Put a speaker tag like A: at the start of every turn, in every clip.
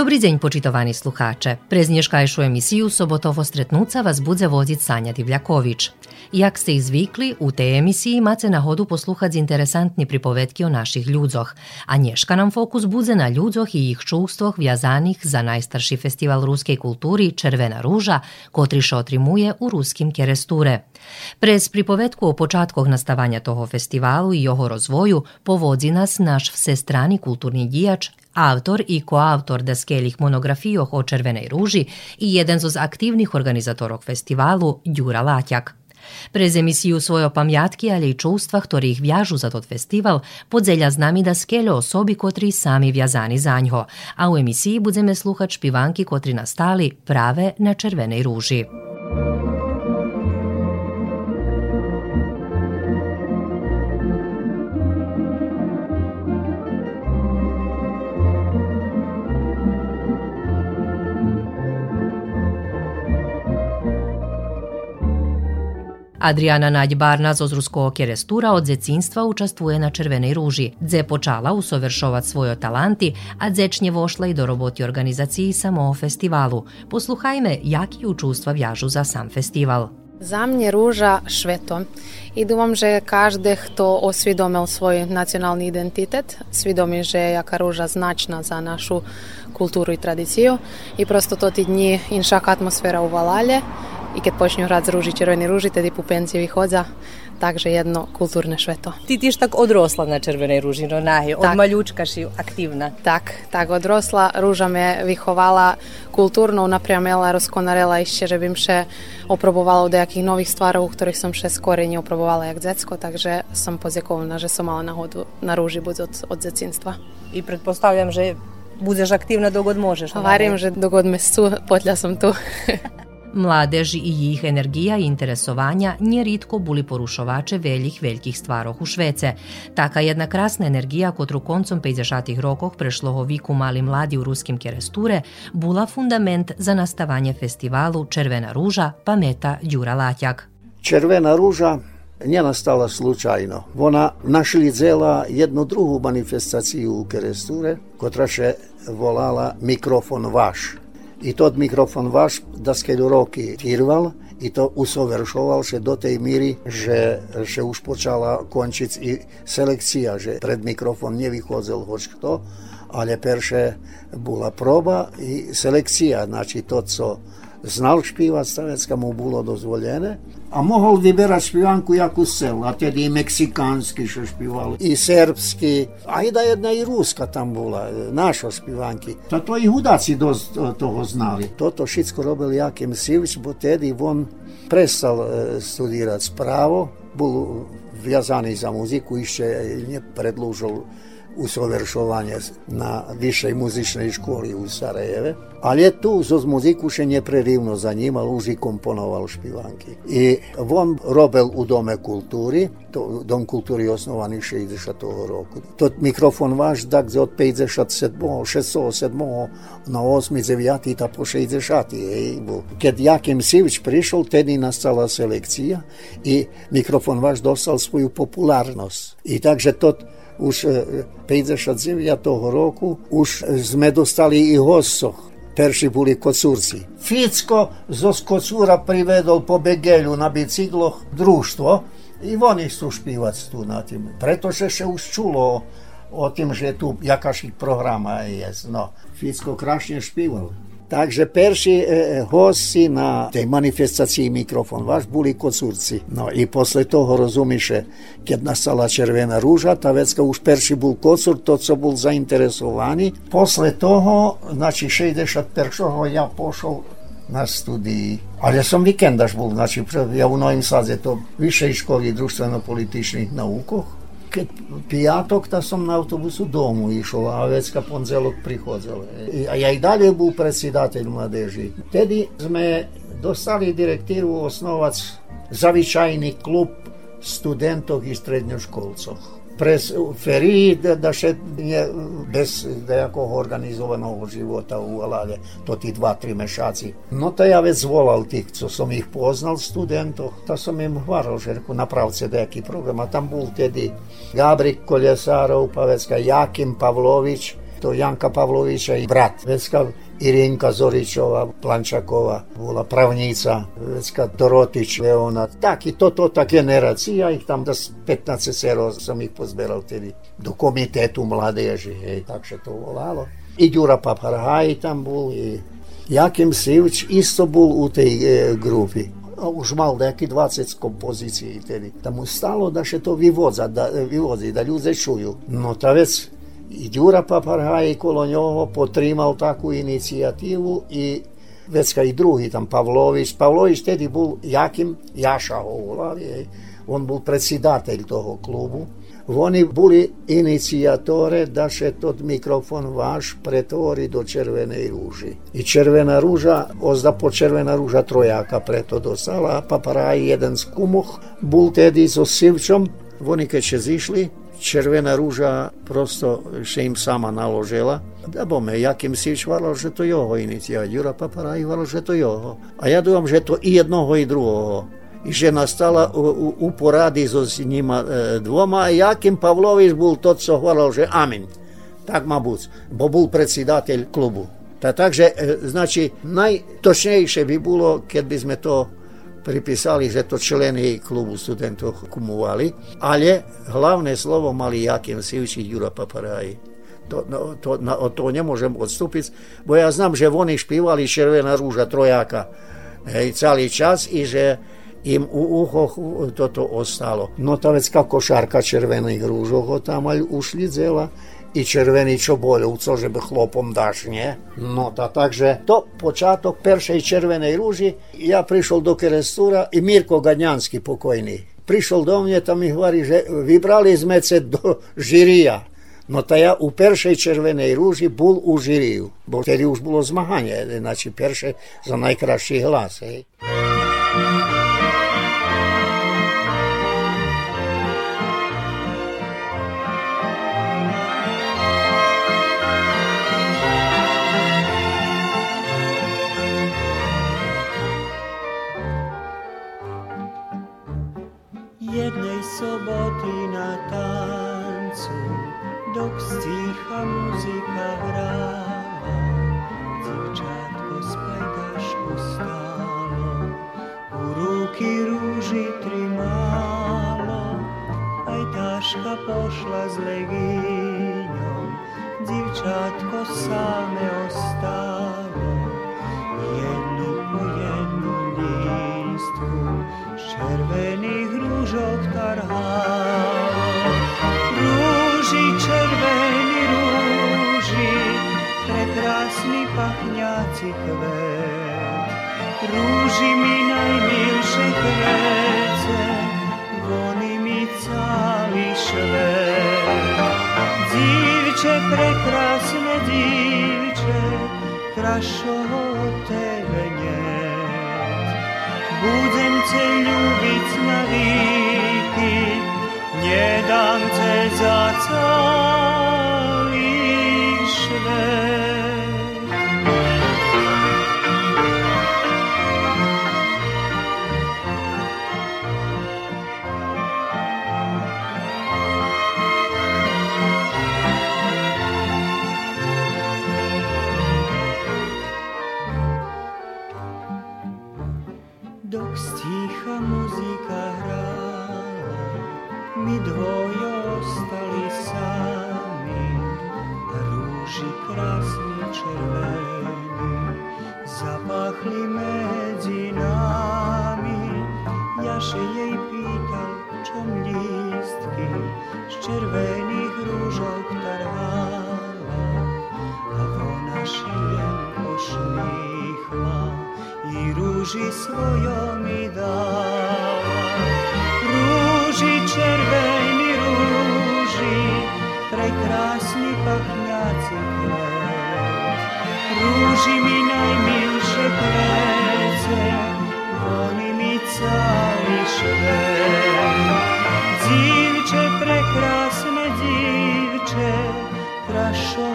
A: Добрий день, почитовані слухаче. През нішкайшу емісію Соботово стретнуца вас буде возить Саня Дивлякович. Jak ste i zvykli, u tej emisiji mace na hodu posluhati interesantni pripovetki o naših ľudzoch, a nješka nam fokus bude na ľudzoch i ih čuvstvoh vjazanih za najstarši festival ruskej kulturi Červena ruža, kotri šotrimuje u ruskim keresture. Prez pripovetku o počatkoh nastavanja toho festivalu i jeho rozvoju povodzi nas naš vsestrani kulturni dijač Avtor i koautor daskelih monografijoh o Červenej ruži i jedan z aktivnih organizatorov festivalu Đura Latjak. Prez emisiju svoje pamjatki, ali i čustva, ktorih vjažu za tot festival, podzelja z nami da skele osobi kotri sami vjazani za njo, a u emisiji budeme sluhat špivanki kotri nastali prave na Červenej ruži. Adriana Nađbarna z ozruskog je restura od zecinstva učestvuje na Červenej ruži, dze počala usovršovat svojo talanti, a dzečnje vošla i do roboti organizaciji samo o festivalu. Posluhajme jaki ju vjažu za sam festival.
B: Za mnje ruža šveto. I dumam, že každe kto osvidomil svoj nacionalni identitet, svidomi, že jaka ruža značna za našu kulturu i tradiciju. I prosto to ti dnji inšak atmosfera u Valalje, i kad počinju rad z ruži, červeni ruži, tedy pupenci vychodza, takže jedno kulturne šveto.
C: Ti tiš tak odrosla na červenej ruži, no nahi, od maljučka si aktivna.
B: Tak, tak odrosla, ruža me vychovala kulturno, naprijamela, rozkonarela ešte, že bym še oprobovala od nejakých nových stvarov, ktorých som še skôr neoprobovala jak dzecko, takže som pozjekovna, že som mala nahodu na rúži buď od, od dzecinstva.
C: I pretpostavljam, že budeš aktivna dogod možeš.
B: Varim, že dogod me su, som tu.
A: Mladež i jih energija i interesovanja njeritko buli porušovače veljih veljkih stvaroh u Švece. Taka jedna krasna energija kotru koncom 50 rokoh prešloho viku mali mladi u ruskim keresture bula fundament za nastavanje festivalu Červena ruža pameta Đura Latjak.
D: Červena ruža nije nastala slučajno. Ona našli dzela jednu drugu manifestaciju u keresture, kotra še volala mikrofon vaš. I tот mikrofon vaš da skeľu roky firval i to usoveršoval še do tej míry, že, že už počala končiť i selekcia, že pred mikrofon nevychodzel hoč kto, ale perše bola proba i selekcia, znači to, co znal špívať stavecka, mu bolo a mohol vyberať špívanku jakú chcel. A tedy i mexikánsky, čo špíval, i serbský, a i da jedna i ruska tam bola, naša špívanky. Toto i hudáci dosť toho znali. Toto všetko robil Jakim Sivič, bo tedy on prestal studirať správo, bol viazaný za muziku, ešte nepredlúžil usoveršovanje na višej muzičnej školi u Sarajeve. Ali je tu zo muziku še neprerivno zanimal, už i komponoval špivanki. I on robil u Dome kulturi, to, Dom kulturi je osnovaný 60. roku. To mikrofon vaš, tak od 57. 607. na 8. 9. ta po 60. Ej, Keď Jakim Sivić prišel, tedy nastala selekcija i mikrofon vaš dostal svoju popularnosť. I takže to už 59. roku už sme dostali i hosoch. Perši boli kocurci. Ficko zo kocura privedol po Begelju na bicikloch društvo i oni su špívac tu na tým. Pretože še už čulo o tým, že tu jakaších programa je. No, Ficko krásne špíval. Takže perši e, eh, hosti na tej manifestaciji mikrofon vaš boli kocurci. No i posle toho rozumiše, kad nastala Червена Ружа, Тавецька уж перший був коцур, то це був заінтересовані. Після того, значить, 61-го я пішов na studiji. Ali ja sam vikendaš bol, znači ja u Novim Saze to više iz školi društveno-političnih naukoh, keď piatok, tak som na autobusu domu išol a vecka ponzelok prichádzal. A ja i dalje bol predsedateľ mladeži. Tedy sme dostali direktívu osnovať zavičajný klub studentov i preferiji da, da šetnje bez nekog organizovanog života u Alade, to ti dva, tri mešaci. No ta ja već zvolal tih, co sam ih poznal studentov, ta sam im hvaral, že reku, napravce neki program, a tam bol tedi Gabrik Koljesarov, pa već Jakim Pavlović, to Janka Pavlovića i brat. Već Irinka Zorićova, Plančakova, bola pravnica, Vecka Dorotić, Leona. Tak i to, to ta generacija, ih tam da 15 sero sam ih pozberao tedi do komitetu mladeži, hej, tak se to volalo. I Đura Paparhaj tam bol, i Jakim Sivč isto bol u tej e, grupi už mal nejaký 20 kompozícií tedy. Tam mu stalo da še to vyvodza, da, vyvodzi, da ľudia čujú. No ta vec i Đura Paparhaj kolo njoho potrimao takvu inicijativu i vecka i drugi tam Pavlović. Pavlović tedi bol jakim Jaša Ovulavi, on bol predsidatelj toho klubu. Oni boli inicijatore da se tot mikrofon vaš pretvori do červene ruži. I červena ruža, ozda po červena ruža trojaka preto dostala, a paparaj jeden z kumoh, bol tedi so Sivčom, oni keď še zišli, Červena ruža prosto їм сама sama naložila, da bome, Jakim Sić hvala že to jeho inicijativa, Jura Paparaj hvala že to jeho. A ja dujam, že to i jednoho i drugoho. І вже настала у, у, у пораді з ними двома, а Яким Павлович був тот, що говорив вже амінь. Так, мабуть, бо був председатель клубу. Та також, значить, найточніше би було, коли ми то pripísali, že to členy klubu studentov kumovali, ale hlavné slovo mali Jakim Sivčić Jura Paparaji. To, no, to, na, od toho nemôžem odstúpiť, bo ja znam, že oni špívali Červená rúža trojaka hej, celý čas i že im u uchoch toto ostalo. No ta vecka košarka červených rúžov tam ušli dzela і червоний чоболів, це ж би хлопом даш, не? Ну, та так же, то початок першої червоної ружі, я прийшов до Керестура, і
E: Мірко Ганянський покойний, прийшов до мене, там і говорить, що вибрали з мене до жирія. Ну, та я у першій червоній ружі був у жирію, бо тоді ж було змагання, іначе перше за найкращий глас. Ей. Mi dvoje ostali sami, rúži krásni červení, zapachli medzi nami. Ja še jej pýtal, čom lístky z červených rúžok tarhala, a ona šiem pošmíchla i rúži svojo mi dala červeni ruži, prekrasni pahnjaci kvet. Mi najmilše plece, voli mi cali švet. Divče, prekrasne divče, krašo.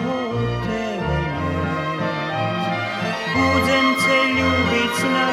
E: Budem te na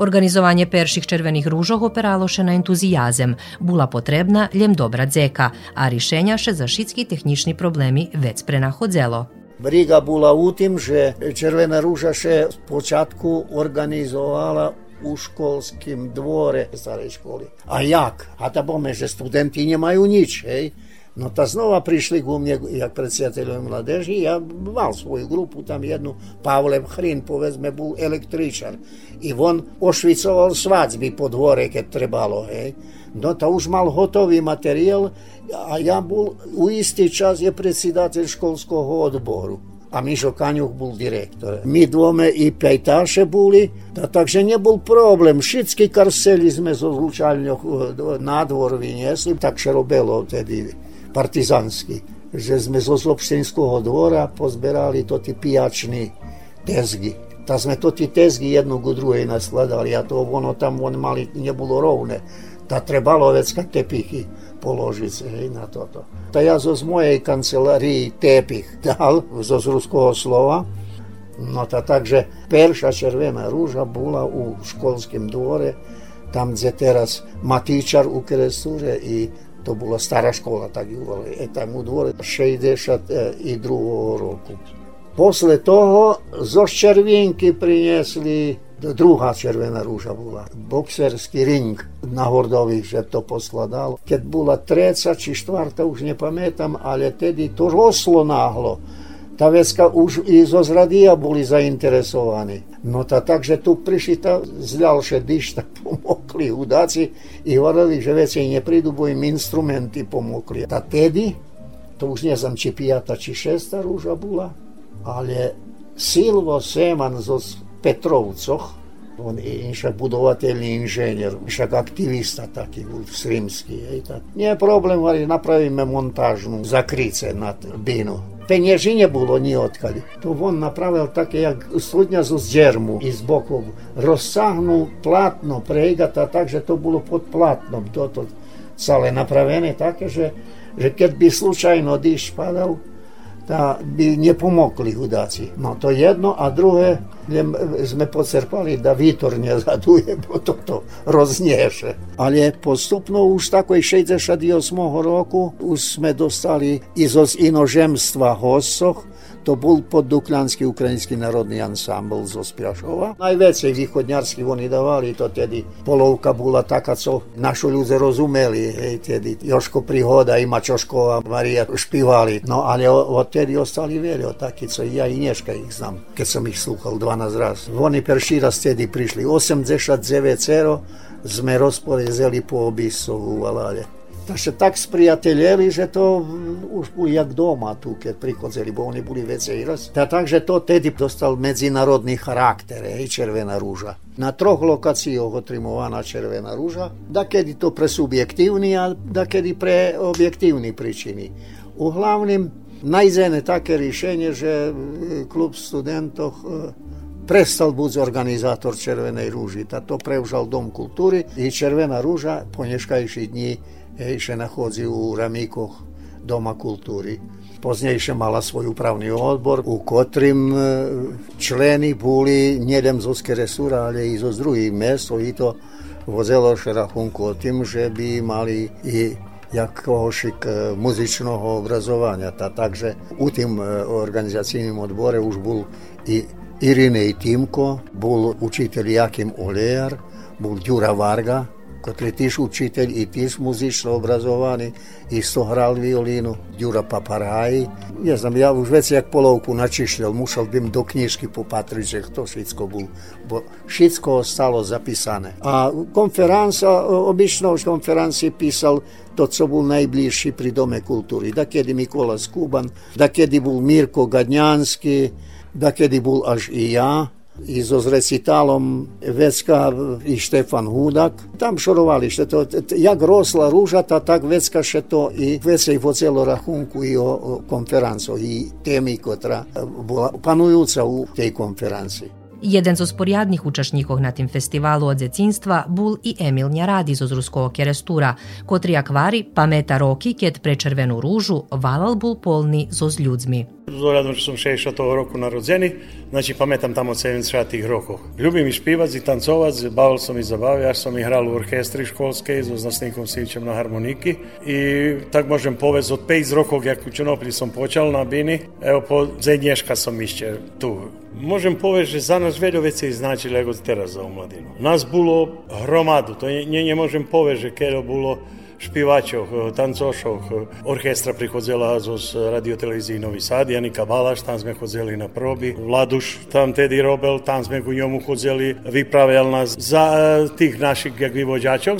A: Organizovanje perših červenih ružov operaloše na entuzijazem, bula potrebna ljem dobra dzeka, a rješenja še za šitski tehnični problemi već prenahodzelo.
D: Briga bula u tim, že Červena ruža še počatku organizovala u školskim dvore stare školi. A jak? A ta bome, že studenti nemaju nič, hej? No ta znova prišli ku mne, jak predsjedateljom mladeži, ja mal svoju grupu, tam jednu, Pavle Hrin, povedzme, bol električar. I on ošvicoval svadbi po dvore, keď trebalo, hej. No ta už mal hotový materijal, a ja bol u istý čas je predsjedatelj školského odboru a Mišo Kanjuh bol direktor. My dvome i pejtaše boli, da, takže nebol problem. Všetky karseli sme zo zlučalňoch na dvor vyniesli, tak še robilo vtedy partizanský, že sme zo Zlobštenského dvora pozberali to tí pijačný tezgy. Ta sme to tí tezgy jednu ku druhej nasledali a to ono tam on mali, nebolo rovné. Ta trebalo vecka tepichy položiť hej, na toto. Ta ja zo z mojej kancelárii tepich dal, zo z ruského slova, No ta takže perša červená rúža bola u školském dvore, tam, kde teraz Matičar u Kresure i to була стара школа, так і говорили. Там у дворі 62 року. Після того зо червінки принесли, друга червона ружа була, боксерський ринг на гордових вже то поскладало. Кед була третя чи четверта, вже не пам'ятам, але тоді то росло нагло. Ta vecka už i zo zradia boli zainteresovaní. No ta takže tu prišli ta z ďalšie dyšta pomokli hudáci i hovorili, že veci neprídu, bo im instrumenty pomokli. Ta tedy, to už neznam, či pijata, či šesta rúža bola, ale Silvo Seman zo Petrovcoch, on je však budovateľný inženier, však aktivista taký bol srímsky. Nie je problém, ale napravíme montážnu zakryce nad binu peniaži не було ні откалі. То він направив таке, як судня з дерму із боку, розсагнув платно, пригата, так же то було під платном. То, то ціле направлене таке, že, že keď by slučajno dýš padal, da bi nie pomogli hudaci. No to jedno, a druhé sme pocerpali da vitor nie zaduje, bo to to roznieše. Ale postupno už takoj 68. roku už sme dostali i zo inožemstva hosoch, to bol poddukľanský ukrajinský národný ansambl zo Spiašova. Najväcej východňarsky oni dávali, to tedy polovka bola taká, co našu ľudia rozumeli, hej, tedy Joško Prihoda i Mačoško a Maria špívali. No ale odtedy ostali veľa takí, co ja i dneška ich znam, keď som ich slúchal 12 raz. Oni perší raz tedy prišli 89 sme rozporezeli po obisovu valale se tak sprijateljeli, že to mm, už boli jak doma tu kad prikozeli, bo oni boli već takže to tedi dostal međunarodni karakter i Červena ruža. Na troh lokacijah otrimovana Červena ruža, da kedi to pre presubjektivni, a da kedi preobjektivni pričini. Uglavnim, najzene take rješenje, že mm, klub studentov e, prestal biti organizator Červene ruži, ta to preužal Dom kulturi i Červena ruža ponješkajši dni. Še nachodzi u Ramíkoch Doma kultúry. Poznejšie mala svoj úpravný odbor, u ktorým e, členy boli niedem zo Skeresura, ale i zo z druhých miest. I to vozelo rachunku o tým, že by mali i jakošik e, muzičného obrazovania. Ta, takže u tým e, organizacijnym odbore už bol i Irinej Timko, bol učiteľ Jakim Olejar, bol Ďura Varga, Kotli tiš učitelj i tiš muzično obrazovani, isto hral violinu, Đura Paparaji. Ne znam, ja už već jak polovku načišljal, mušal bim do knjižki popatriť, že to všetko bol, bo všetko ostalo zapisane. A konferansa, obično v konferenciji pisal to, co bol najbližší pri Dome kultúry. Da kedy Mikola Skuban, da kedy bol Mirko Gadnjanski, da kedy bol až i ja, izos recitalom Vecka i Štefan Hudak. Tam šorovali što to, jak rosla ružata, tak Vecka še to i Vecka i po celo rahunku i o, konferanco i temi kotra e, bila panujuca u tej konferanci.
A: Jeden z usporjadnih učašnjikov na tim festivalu od zecinstva bul i Emil Njaradi iz ruskog kerestura, kotri akvari pameta roki kjet prečervenu ružu valal bul polni zoz ljudzmi.
F: Zoradno što sam 60 roku narodzeni, znači pametam tamo 70 tih rokov. Ljubim i špivac i tancovac, bavil sam i zabavio, ja sam ihral u orkestri školske, so znasnikom Sivićem na harmoniki i tak možem povez od 5 rokov, jak u Černopilji sam počal na bini, evo po zadnješka sam išće tu. Možem povez, že za nas veľo vecí značilo ako teraz za omladinu. Nas bolo hromadu, to nie, nie možem povez, že keď bolo špivačov, tancošov, orkestra prichodzela zo radioteleviziji Novi Sad, Janika Balaš, tam sme chodzeli na probi, Vladuš tam tedy robil, tam sme ku njomu chodzeli, vypravjal nas za e, tih naših jak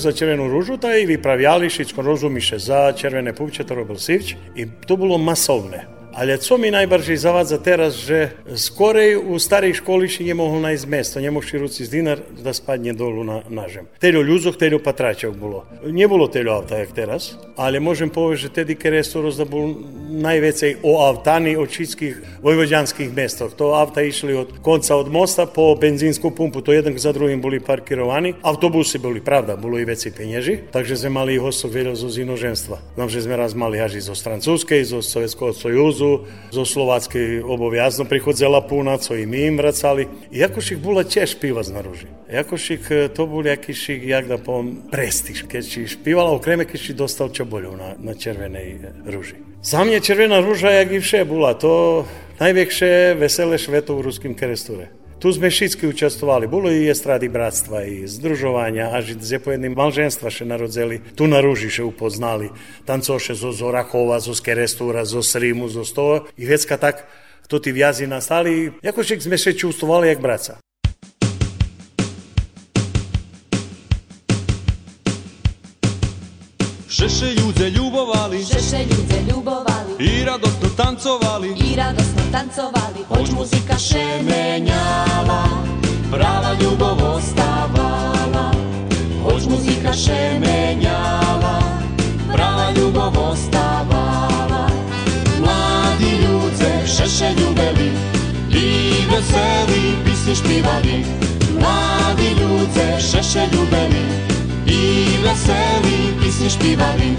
F: za Červenú rúžu, ta i vypravjali, všetko rozumiše, za Červené pupče to robil Sivč i to bolo masovné. Ale co mi najbardziej zawadza teraz, że skorej u starej szkoły się nie mogło znaleźć miejsca, nie z dinar da spadnie dolu na nażem. Telo ljuzoh, telo patračak było. Nie było telo auta jak teraz, ale możem powiedzieć, że wtedy Kerestor da był najwięcej o autani od wszystkich vojvođanskich miastach. To auta išli od konca od mosta po benzinsku pumpu, to jeden za drugim byli parkirovani. Autobusi byli, pravda, było i veći penježi, takže sme mali ih veľa z inozemstva. Znam, že sme raz mali až iz Francuske, iz Sovjetskog sojuza, izvozu zo Slovatske obavezno prihodzela puna, co i mi im vracali. Jakošik bula ćeš pivac e, na ruži. Jakošik to bul jakišik jak da pom prestiš. Kad si špivala u kreme, kad si dostal čabolju na, na červenoj e, ruži. Za mnie červena róża, jak i wsze, była to największe wesele Szwetów ruskim kresture. Tu sme všetci učestvovali. Bolo i estrady bratstva, i združovania, až z jedným malženstva še narodzeli. Tu na Ružiše upoznali. Tancoše zo Zorachova, zo Skerestúra, zo Srimu, zo Stova. I vecka tak, to ti viazi nastali. Jako však sme še čustovali jak braca.
G: Šeše ljude ljubovali,
H: Šeše ljude ljubovali
G: i radosno tancovali,
H: i radosno tancovali
G: Hoć muzika še menjala, prava ljubov ostavala. Hoć muzika še menjala, prava ljubov ostavala. Mladi ljude šeše ljubeli i veseli pisni špivali. Mladi ljude šeše ljubeli i veseli pisni špivali.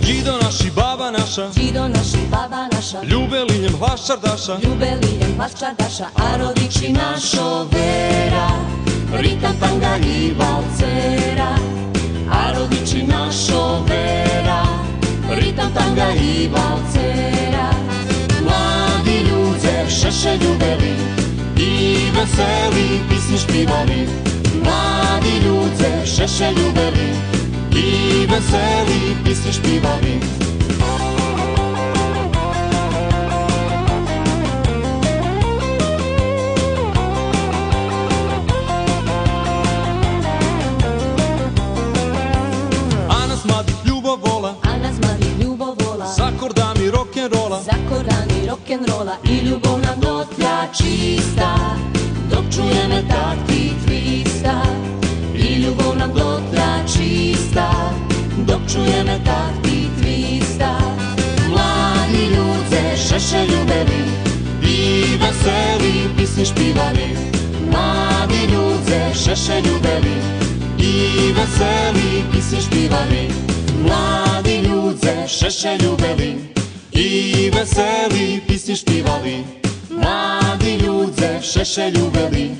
G: Đido naši, baba naša,
H: Đido naši, baba naša.
G: Ljubeli njem hvaščardaša,
H: Ljubeli ljem čardaša A rodiči našo vera. Ritam tanga i valcera A rodiči našo vera Ritam tanga i valcera
G: Mladi ljude šeše ljubeli i veseli pisni špivali. Mladi ljude šeše ljubeli i veseli pisni špivali. Rock'n'rolla
H: I ljubav nam dotlja čista Dok čuje me takti twista I ljubav nam dotlja čista Dok čuje me takti twista
G: Mladi ljude šeše ljubeli i veseli pisni špivali. Mladi ljude šeše ljubeli i veseli pisni špivali. Mladi ljude šeše ljubeli i veseli місті співали, младі людзе в шешелю вели,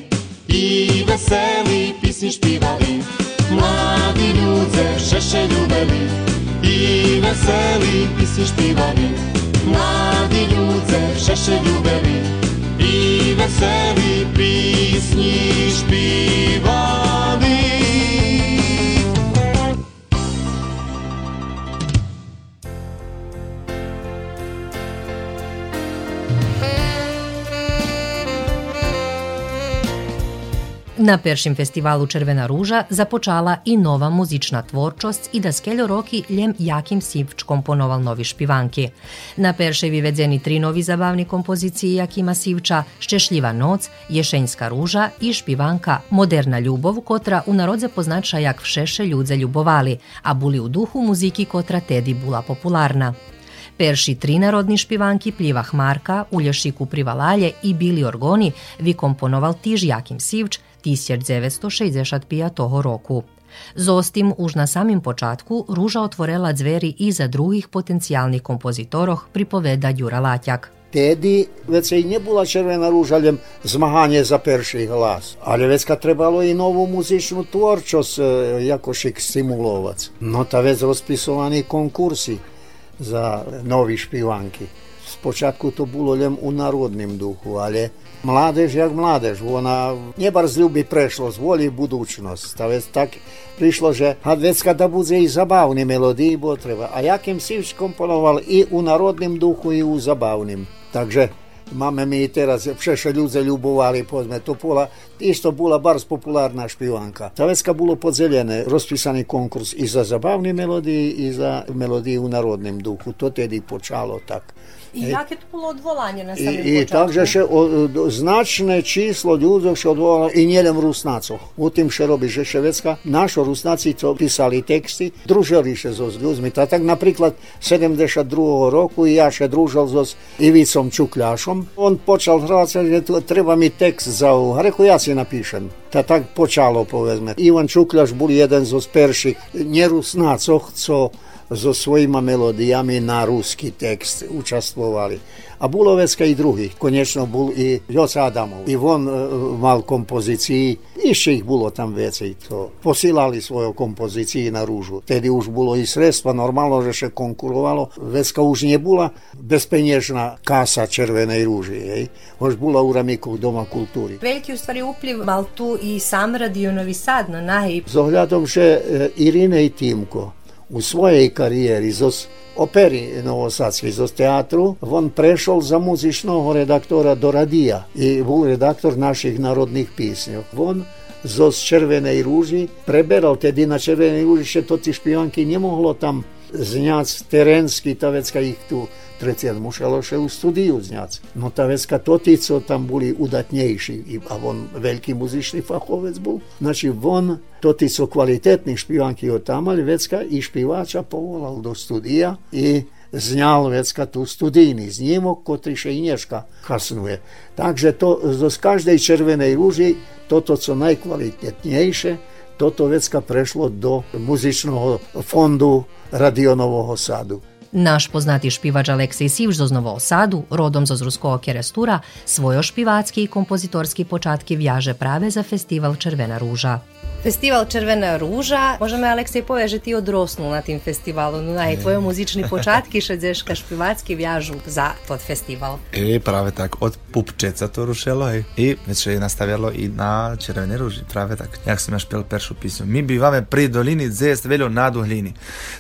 G: і веселі пісні співали, младі людзе в шешелю вели, і веселі пісні співали, младі людзе в шешелю вели, і
A: веселі пісні співали. Na peršim festivalu Červena ruža započala i nova muzična tvorčost i da skeljo roki ljem jakim sivčkom komponoval novi špivanki. Na perševi vedzeni tri novi zabavni kompoziciji Jakima Sivča, Ščešljiva noc, Ješenjska ruža i špivanka Moderna ljubov, kotra u narodze poznača jak všeše ljudze ljubovali, a buli u duhu muziki kotra tedi bula popularna. Perši tri narodni špivanki Pljivah Marka, Ulješiku Privalalje i Bili Orgoni vikomponoval Tiž Jakim Sivč, 1965 roku. Zostim už na samim počatku Ruža otvorela dzveri i za drugih potencijalnih kompozitoroh, pripoveda Jura Latjak.
D: Tedi već i nie była Czerwona Róża ljem zmaganie za perši glas, ali već kad trebalo i novu muzičnu tvorčost e, jakož ih stimulovac. No ta već rozpisovani konkursi za novi špivanki. Спочатку у народнім духу, але mladež jak mladež, ona nebarz ľubí prešlosť, volí budúčnosť. Ta vec tak prišlo, že vecka da bude i zabavný melodii, bo treba. A Jakim Sivč komponoval i u narodným duchu, i u zabavným. Takže Máme mi i teraz, všeše ľudze ľubovali, povedzme, to bola, isto bola barz populárna špivanka. Ta vecka bolo podzelené, rozpísaný konkurs i za zabavné melodii, i za melodiju u narodnom duhu. To tedy počalo tak.
C: I jakie to było odvolanie na samym
D: I, i
C: początku?
D: także się o, do- znaczne число ludzi się odwołało i nie len rusnacoch. U tym się robi, że Szewecka, nasze rusnaci to pisali teksty, drużyli się z ludźmi. To tak na przykład 72 roku ja się drużał z Iwicą Czuklaszą. On począł grać, że tu trzeba mi tekst za Grechu, ja ci napiszę. To tak poczęło, powiedzmy. Iwan Czuklasz był jeden z pierwszych nierusnacoch, co so svojima melodijami na ruski tekst učestvovali. A Bulovecka i drugi, konečno bol i Joc Adamov. I on e, e, mal kompoziciji, išće ih bilo tam veci to. Posilali svoje kompoziciji na ružu. Tedy už bilo i sredstva, normalno že še konkurovalo. Vecka už nije bila bezpenježna kasa červenej ruži. Jej. Už bila u Ramiku Doma kulturi.
C: Veliki u stvari mal tu i sam radio Novi Sad na
D: naj... Z že e, Irine i Timko u svojej karijeri z operi Novosadskih, iz teatru, on prešol za muzičnog redaktora do radija i bol redaktor naših narodnih pisnjov. On z Červenej rúži preberal, tedy na Červenej rúži še to tí špionky nemohlo tam zňac terenský, ta vecka ich tu tretien muselo še u studiju znjac. No ta veska totico tam boli udatnejši, a on veliki muzični fahovec bol. Znači, on totico kvalitetnih špivanki od tamal vecka i špivača povolal do studija i znjal vecka tu studijni znimok kotri še i nješka kasnuje. Takže to, z každej červenej ruži, toto co najkvalitetnejše, toto vecka prešlo do muzičnog fondu Radionového sadu.
A: Naš poznati špivač Aleksej Sivž z Novog Sadu, rodom z Ruskog Kerestura, svojo špivatski i kompozitorski počatki vjaže prave za festival Červena ruža.
C: Festival Červena ruža, možeme Aleksej poje, že ti odrosnul na tim festivalu, no tvoje muzični počatki še dzeška špivatski vjažu za tot festival.
I: I prawie tak, od Pupčeca to rušilo hej. i već je nastavljalo i na Červene ruži, prawie tak. Jak sam ja špel peršu pismu. Mi bivame pri dolini zest veljo na duhlini.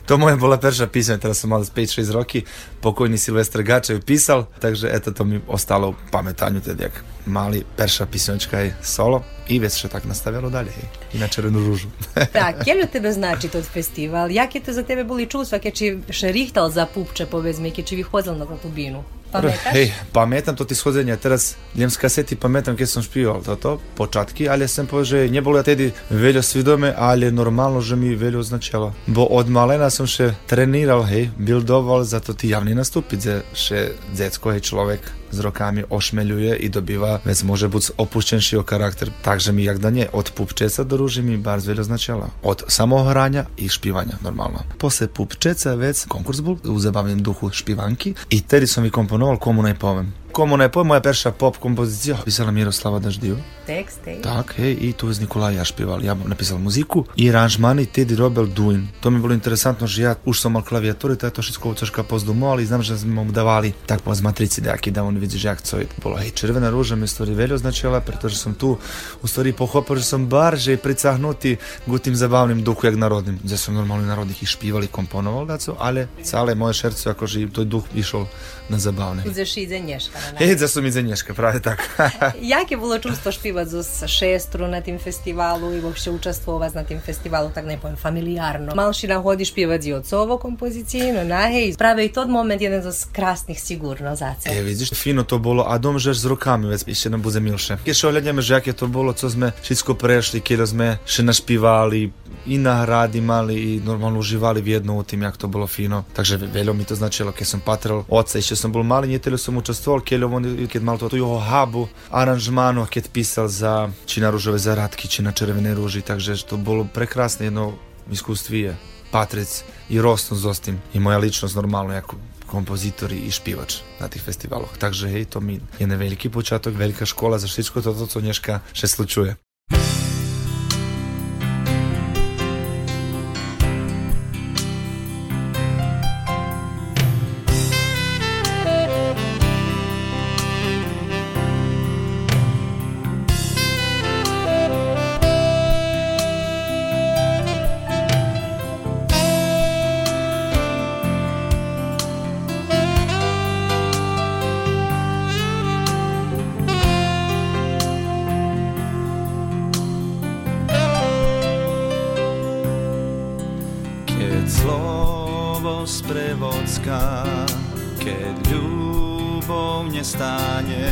I: To moja bola perša pisma, teraz sam malo z 5-6 roki, pokojni Silvestr Gačev pisal, takže eto to mi ostalo u pametanju jak mali perša pismočka je solo i već se tak nastavljalo dalje i na Červenu ružu.
C: Tak, kje li tebe znači tot festival? Jak je to za tebe boli čustva, keď či še rihtal za pupče, povedzme, keď či vyhodil na tu binu? Pametaš?
I: Hej, pamätam to tie schodenia, teraz idem z kasety, pamätam, keď som špíval toto, počatky, ale som povedal, že nebolo ja tedy veľa svedome, ale normálno, že mi veľa označilo. Bo od malena som še treníral, hej, bildoval za to tí javni nastupiť, že še decko, hej, človek z rokami ošmeľuje i dobiva, vec môže buď opuštenšieho charakter, takže mi jak da nie, od pupčeca do rúži mi bardzo veľa značila. Od samohrania i špívania, normálno. Posle pupčeca vec, konkurs bol u zabavnom duchu špivanky i tedy som vykomponoval komu ne povem. Komu ne moja perša pop kompozicija pisala Miroslava Daždiju.
C: Tekst, hej.
I: Tak, hej, i tu je Nikolaj ja špival. Ja napisal muziku i aranžmani Teddy Robel Duin. To mi je bilo interesantno, že ja už som mal klaviaturi, to je to všetko troška pozdumovali i znam, že sme mu davali tak po z matrici nejaký, da on vidi, že jak co je. Bolo, hej, červena ruža mi u stvari veľo značila, pretože som tu u stvari pochopil, že som barže pricahnuti u tim zabavnim duhu jak narodnim, gdje som normalno narodnih i špivali, komponoval daco, ale cale moje šerce, akože to duh išao na zabavne.
C: Uzeš i Neška.
J: Е, Jedzie sumie zenieszkę, prawie tak.
A: Jakie było čustvo špivat uz šestru na tim festivalu i uopšte učestvovat na tim festivalu, tak ne pojem, familijarno? Malšina hodi špivat i od sovo kompoziciju, no na hej, prave i tod moment jedan z krasnih sigurno za
J: E, vidiš, fino to bolo, a dom žeš z rukami, već išće nam bude milše. Kje še oljednjame žak je to bolo, co sme všetko prešli, kje sme še našpivali, i nahrad imali i normalno uživali vjedno u tim, jak to bolo fino. Takže veľo mi to značilo, keď som patril oca, ešte som bol malý, netele som učestvoval, keď on, keď mal to tu jeho habu, aranžmánu, keď písal za, či na rúžové zaradky, či na červené rúži, takže to bolo prekrásne jedno iskustvije. Patric i rosnu s tim i moja ličnost normalno jako kompozitor i špivač na tih festivaloch. Takže hej, to mi je veliki počatok, velika škola za všetko toto, co Nješka še slučuje. slovo sprevodská, keď ľubov nestáne.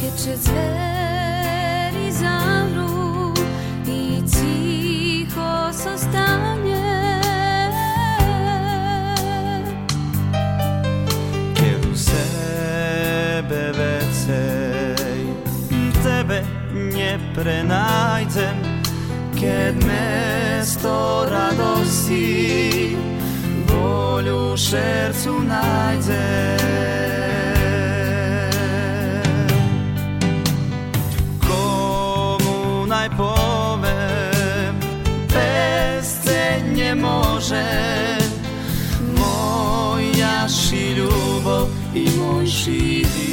K: Keď před dverí zavrú, ty ticho zostane.
J: Keď u sebe vecej, tebe neprenájdem, keď mesto radosti voľu šercu nájdem. Komu najpovem, bezcenne môžem, moja ši ľubov i môj šíri.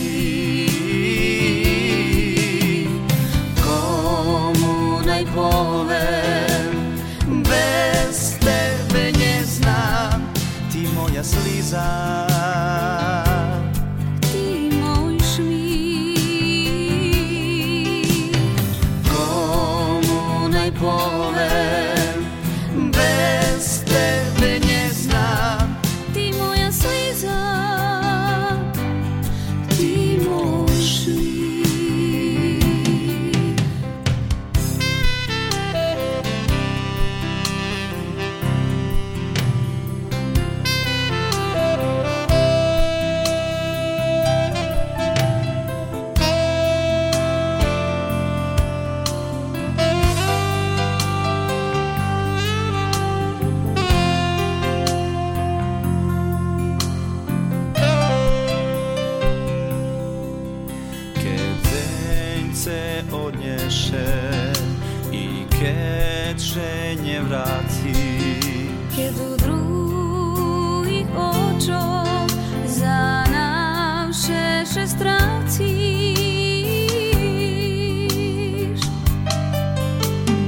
J: Najpovem, bez tebe neznám, ty moja sliza. se odniesie i kecze nie wraci.
K: Kiedy w drugich oczach za nasze się
J: stracisz.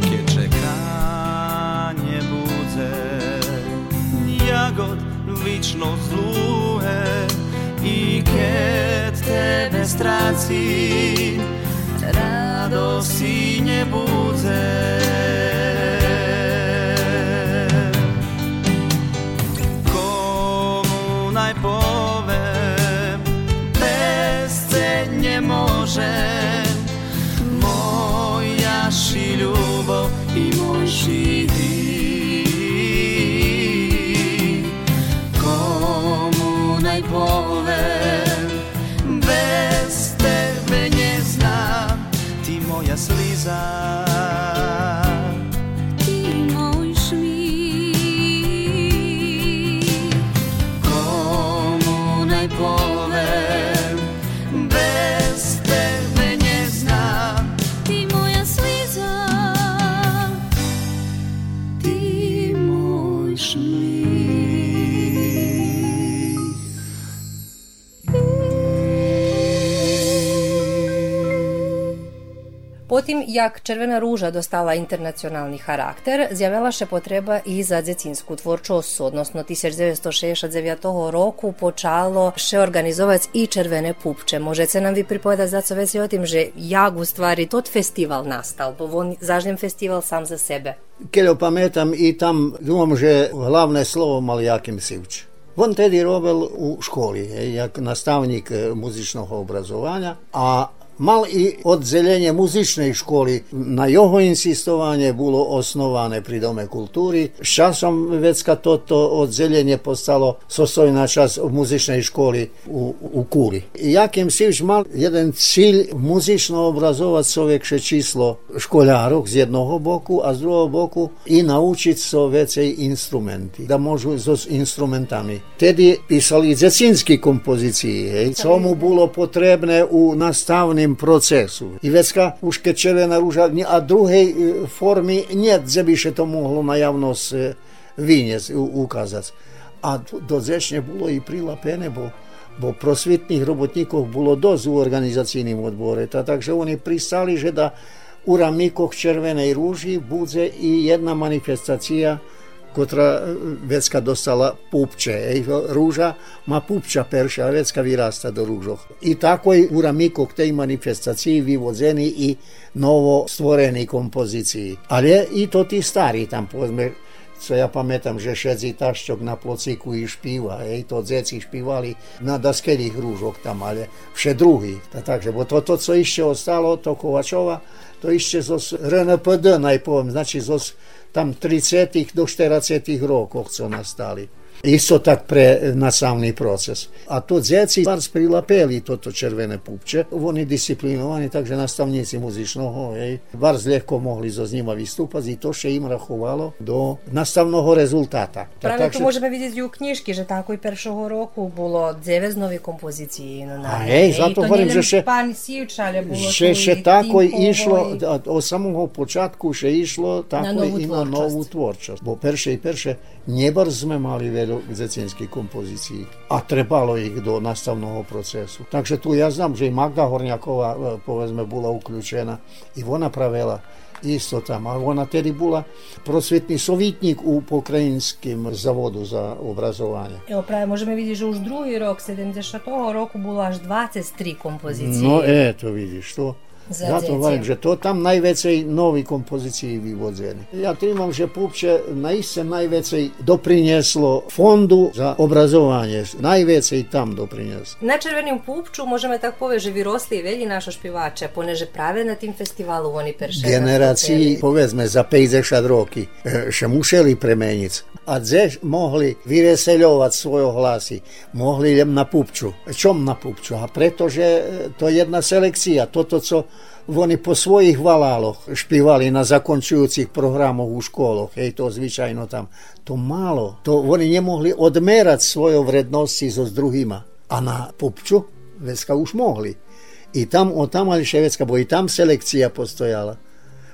J: Kiedy czekanie budzę, jagod wiczno zluhe i kiedy tebe
K: straci.
J: ciñe pasar. Međutim,
C: jak Červena ruža dostala internacionalni charakter, zjavila še potreba i za dzecinsku tvorčosu, odnosno 1969 roku počalo še organizovati i Červene pupče. Možete nam vi pripovedati za co veci o tim, že jak u stvari tot festival nastal, bo on zažnjem festival sam za sebe.
D: Keljo pametam i tam dumam, že glavne slovo Maljakim Sivč. On tedi robil u školi, jak nastavnik muzičnog obrazovanja, a Mal i oddelenie muzičnej školy. Na jeho insistovanie bolo osnované pri Dome kultúry. S časom vecka toto oddelenie postalo sostojná časť muzičnej školy u, u Kúry. Jakým si už mal jeden cíl muzično obrazovať soviekše číslo školárov z jednoho boku a z druhého boku i naučiť so vecej instrumenty, da môžu so instrumentami. Tedy písali dzecinsky kompozícii, hej, co mu bolo potrebné u nastavným samym procesu. I Iwecka puszkę czerwona róża, a drugiej e, formy nie, żeby się to mogło na jawność wynieść, e, ukazać. A dozecznie było i prilapene, bo bo prosvjetnih robotnikov bilo doz u organizacijnim odbore, ta takže oni pristali že da u ramikog Červenej ruži bude i jedna manifestacija ktorá e, vecka dostala pupče. Ej, rúža má pupča perša, a vecka vyrasta do rúžoch. I takoj uramiko k tej manifestacii vyvodzeni i novo stvoreni kompoziciji. Ali i to ti stari tam pozme, co ja pamiętam, że siedzi taszczok na plociku i śpiewa, ej, to dzieci śpiewali na daskelich różok tam, ale wsze drugi. To bo to, to co jeszcze ostało, to Kołaczowa, to jeszcze z RNPD najpowiem, znaczy z tam 30. do 40. rokov, co nastali. Isto tak pre nastavni proces. A to djeci bar prilapeli to to červene pupče. Oni disciplinovani, takže nastavnici muzičnoho, jej, bar zljehko mogli za njima vistupati i to še im rahovalo do nastavnog rezultata.
C: Правильно,
D: так,
C: то можемо видіти у книжці, що такої першого року було 9 нові композиції на нас.
D: А ей, зато говорим, що ще
C: пан Сівчаля було
D: ще, ще
C: такої
D: ішло,
C: від
D: самого початку ще ішло такої і на
C: нову
D: творчість. Бо перше і перше не бар зме мали a ich do nastavného procesu. Takže tu ja znam, že i Magda Hornjakova, e, povedzme, bola uključena i ona pravela isto tam, a ona tedy bola prosvetný sovitník u pokrajinským zavodu za obrazovanje.
C: Evo pravi, možemo vidjeti, že už drugi rok, 70. roku, bilo až 23 kompozicije.
D: No eto vidiš to.
C: Za
D: Zato govorim, že to tam najvecej novi kompoziciji vyvodzeni. Ja trimam, že Pupče naiste najvecej doprinjeslo fondu za obrazovanje. Najvecej tam doprinjeslo.
C: Na Červenim pupču možemo tak povedati, že vyrosli velji našo špivače, poneže prave na tim festivalu oni perše.
D: Generaciji, povedzme, za 50 roky e, še museli premeniť. A dze mohli vyveseľovať svojo hlasy. Mohli len na pupču. Čom na pupču? A pretože e, to je jedna selekcia. Toto, co oni po svojich valáloch špívali na zakončujúcich programoch u školoch, hej, to zvyčajno tam, to málo. To oni nemohli odmerať svoje vrednosti so s druhýma. A na pupču vecka už mohli. I tam, o tam ali ševecka, bo i tam selekcija postojala.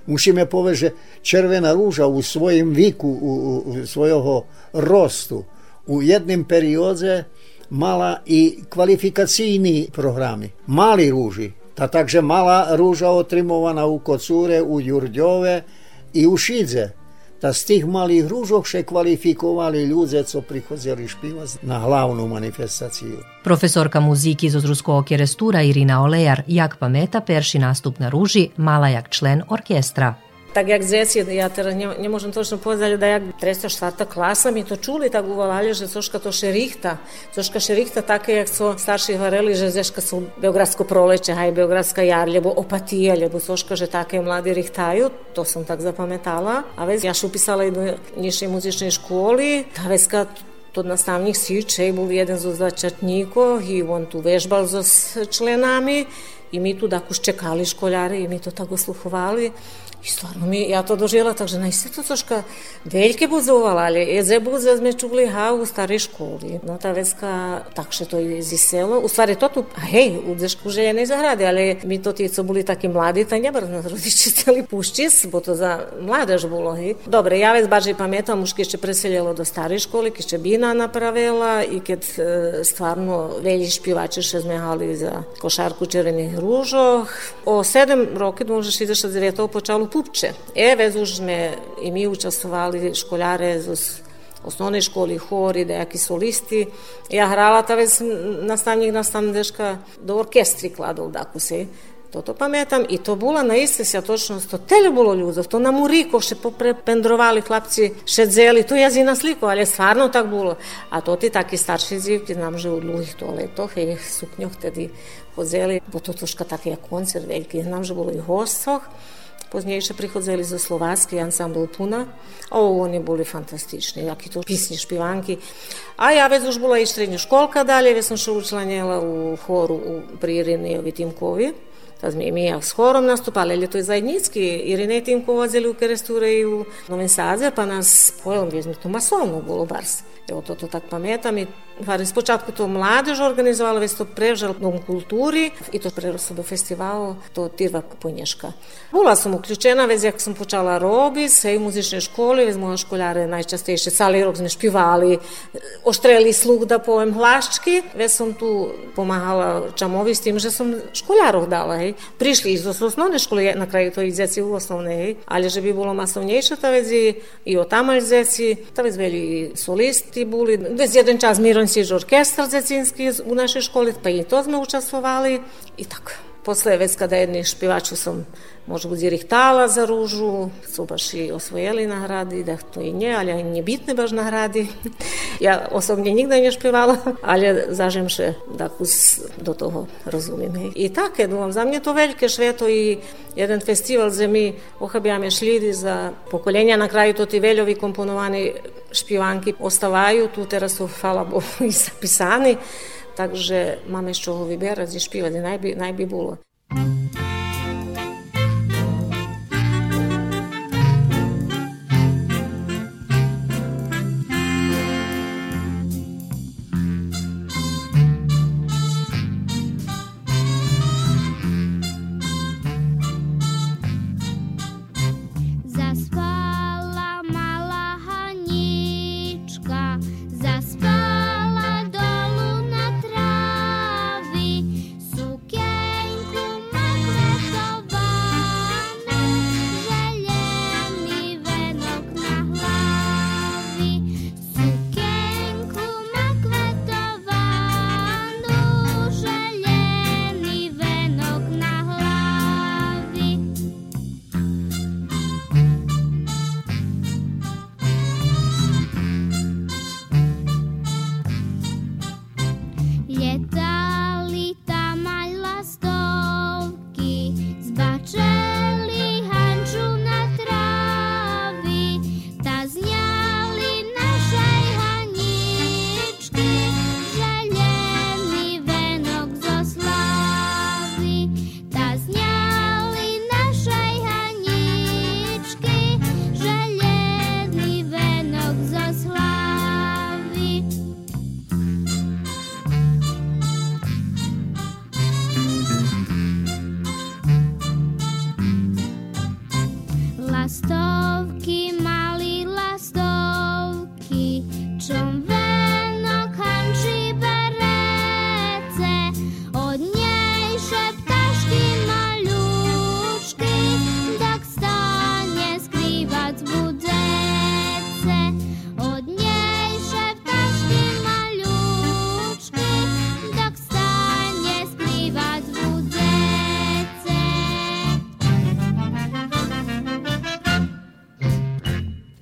D: Musíme povedať, že Červená rúža u svojim viku, u, u, svojho rostu, u jednom periódze mala i kvalifikacijní programy. Mali rúži. Ta takže mala rúža otrimovaná u Kocúre, u Jurďove i u Šidze. Ta z tých malých rúžok še kvalifikovali ľudze, co prichodzeli špívať na hlavnú manifestáciu.
A: Profesorka muziki iz Ozruskog kerestura Irina Olejar jak pameta perši nastup na ruži, mala jak člen orkestra.
L: Так як дзеці, я teraz не, не можем точно povedať, da jak 304 klasa mi to čuli, tak uvalali, že coška to šerihta. Coška šerihta také, jak so starší hovorili, že zeška su Beogradsko proleće, haj Beogradska jar, lebo opatija, lebo coška, že také mladi rihtaju, to sam tak zapametala. A već ja šu upisala i do nižšej muzičnej školi, a već kad Тут наставник Сичей був один з зачатників, і він ту вежбав з членами, і ми тут також чекали школяри, і ми то так слухували. I stvarno mi, ja to doživjela, takže naiste to troška veljke buzovala, ali je ze buze sme čuli ha u staroj školi. No ta veska, tak še to iz selo. U stvari to tu, a hej, u dzešku že je ne zahrade, ali mi to ti, co boli taki mladi, ta nebrzo rodiči chceli puščis, bo to za mladež bolo, hej. Dobre, ja već baš i pametam, už keď preseljelo do stare škole, keď še bina napravila i e, stvarno velji špivači še sme hali za košarku červenih ružoh. O sedem roki, možeš ideš je počalo пупче. Еве зужме и ми учасували школяре за основни школи, хори, дејаки солисти. Ја гралата вез наставник наставничка до оркестри кладол даку се. Тото паметам и то була наистина точно сто теле було људов, то на муриков ше попрепендровали хлапци, ше дзели, то јази на слико, але сварно так було. А тоти таки старши зивки, знам же одлулих то лето, хе сукњох теди хозели. бо тотушка така ја концерт велики, знам же було и гостох. Познејше приходзели за словански ансамбл Пуна, а они були фантастични, јакито писни, шпиванки. А ја веќе уж була и средња школка дали веќе сум шо учланела у хору у, при Иринејови Тимкови. Тад ми ја с хором наступале, ле тој заедницки, Иринеј Тимкова зели у Керестуре и у Новен Садзе, па нас појам везмито масовно було барс. Ево, тото так паметам и Vare, spočatku to mladež organizovala, već to prežel u kulturi i to preroslo do festivala, to tirva ponješka. Bula sam uključena, već jak sam počala robi, sve i muzične škole, već moja školjare najčastejše sali rok sme špivali, oštreli sluh da pojem hlaščki, već sam tu pomagala čamovi s tim, že sam školjarov dala, hej. Prišli iz osnovne škole, na kraju to i u osnovne, hej. Ali že bi bilo masovnejše, ta već i otamalj zeci, ta već veli solisti buli, već jedan čas miran on siđe orkestar zecinski u našoj školi, pa i to smo učestvovali i tako. Posle već kada jedni špivači sam možda budi rihtala za ružu, su baš i osvojili nagrady, da to i nje, ali nje bitne baš nagrady. ja osobnie nigdy nie śpiewala, ale zażem się tak do tego rozumiem. I takie, думаю, za mnie to wielkie święto i jeden festiwal, gdzie my ochabiamy szlidi za pokolenia na kraju, to ti veljovi komponovani śpiewanki ostawaju, tu teraz su, hvala Bogu, i zapisani, także mamy z czego wybierać i
M: śpiewać, najbi, najbi było. Thank you.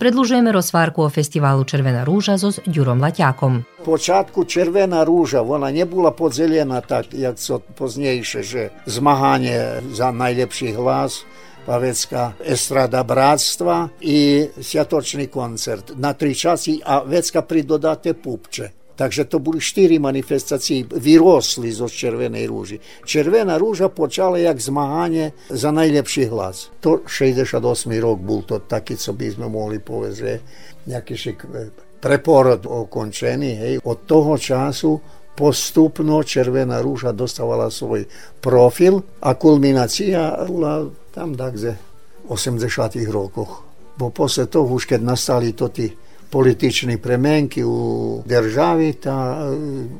A: predlžujeme rozvárku o festivalu Červená rúža so Ďurom Laťákom.
D: Počátku Červená rúža, ona nebola podzelená tak, jak co poznejšie, že zmahanie za najlepší hlas, Pavecká estrada bratstva i svjatočni koncert na tri časi, a Vecka pridodate pupče. Takže to boli štyri manifestácie, vyrosli zo Červenej rúži. Červená rúža počala jak zmaganie za najlepší hlas. To 68. rok bol to taký, co by sme mohli povedať, nejaký šik preporod ukončený. Hej. Od toho času postupno Červená rúža dostávala svoj profil a kulminácia bola tam takže v 80. rokoch. Bo posle toho, už keď nastali to tí politični premenki u državi, ta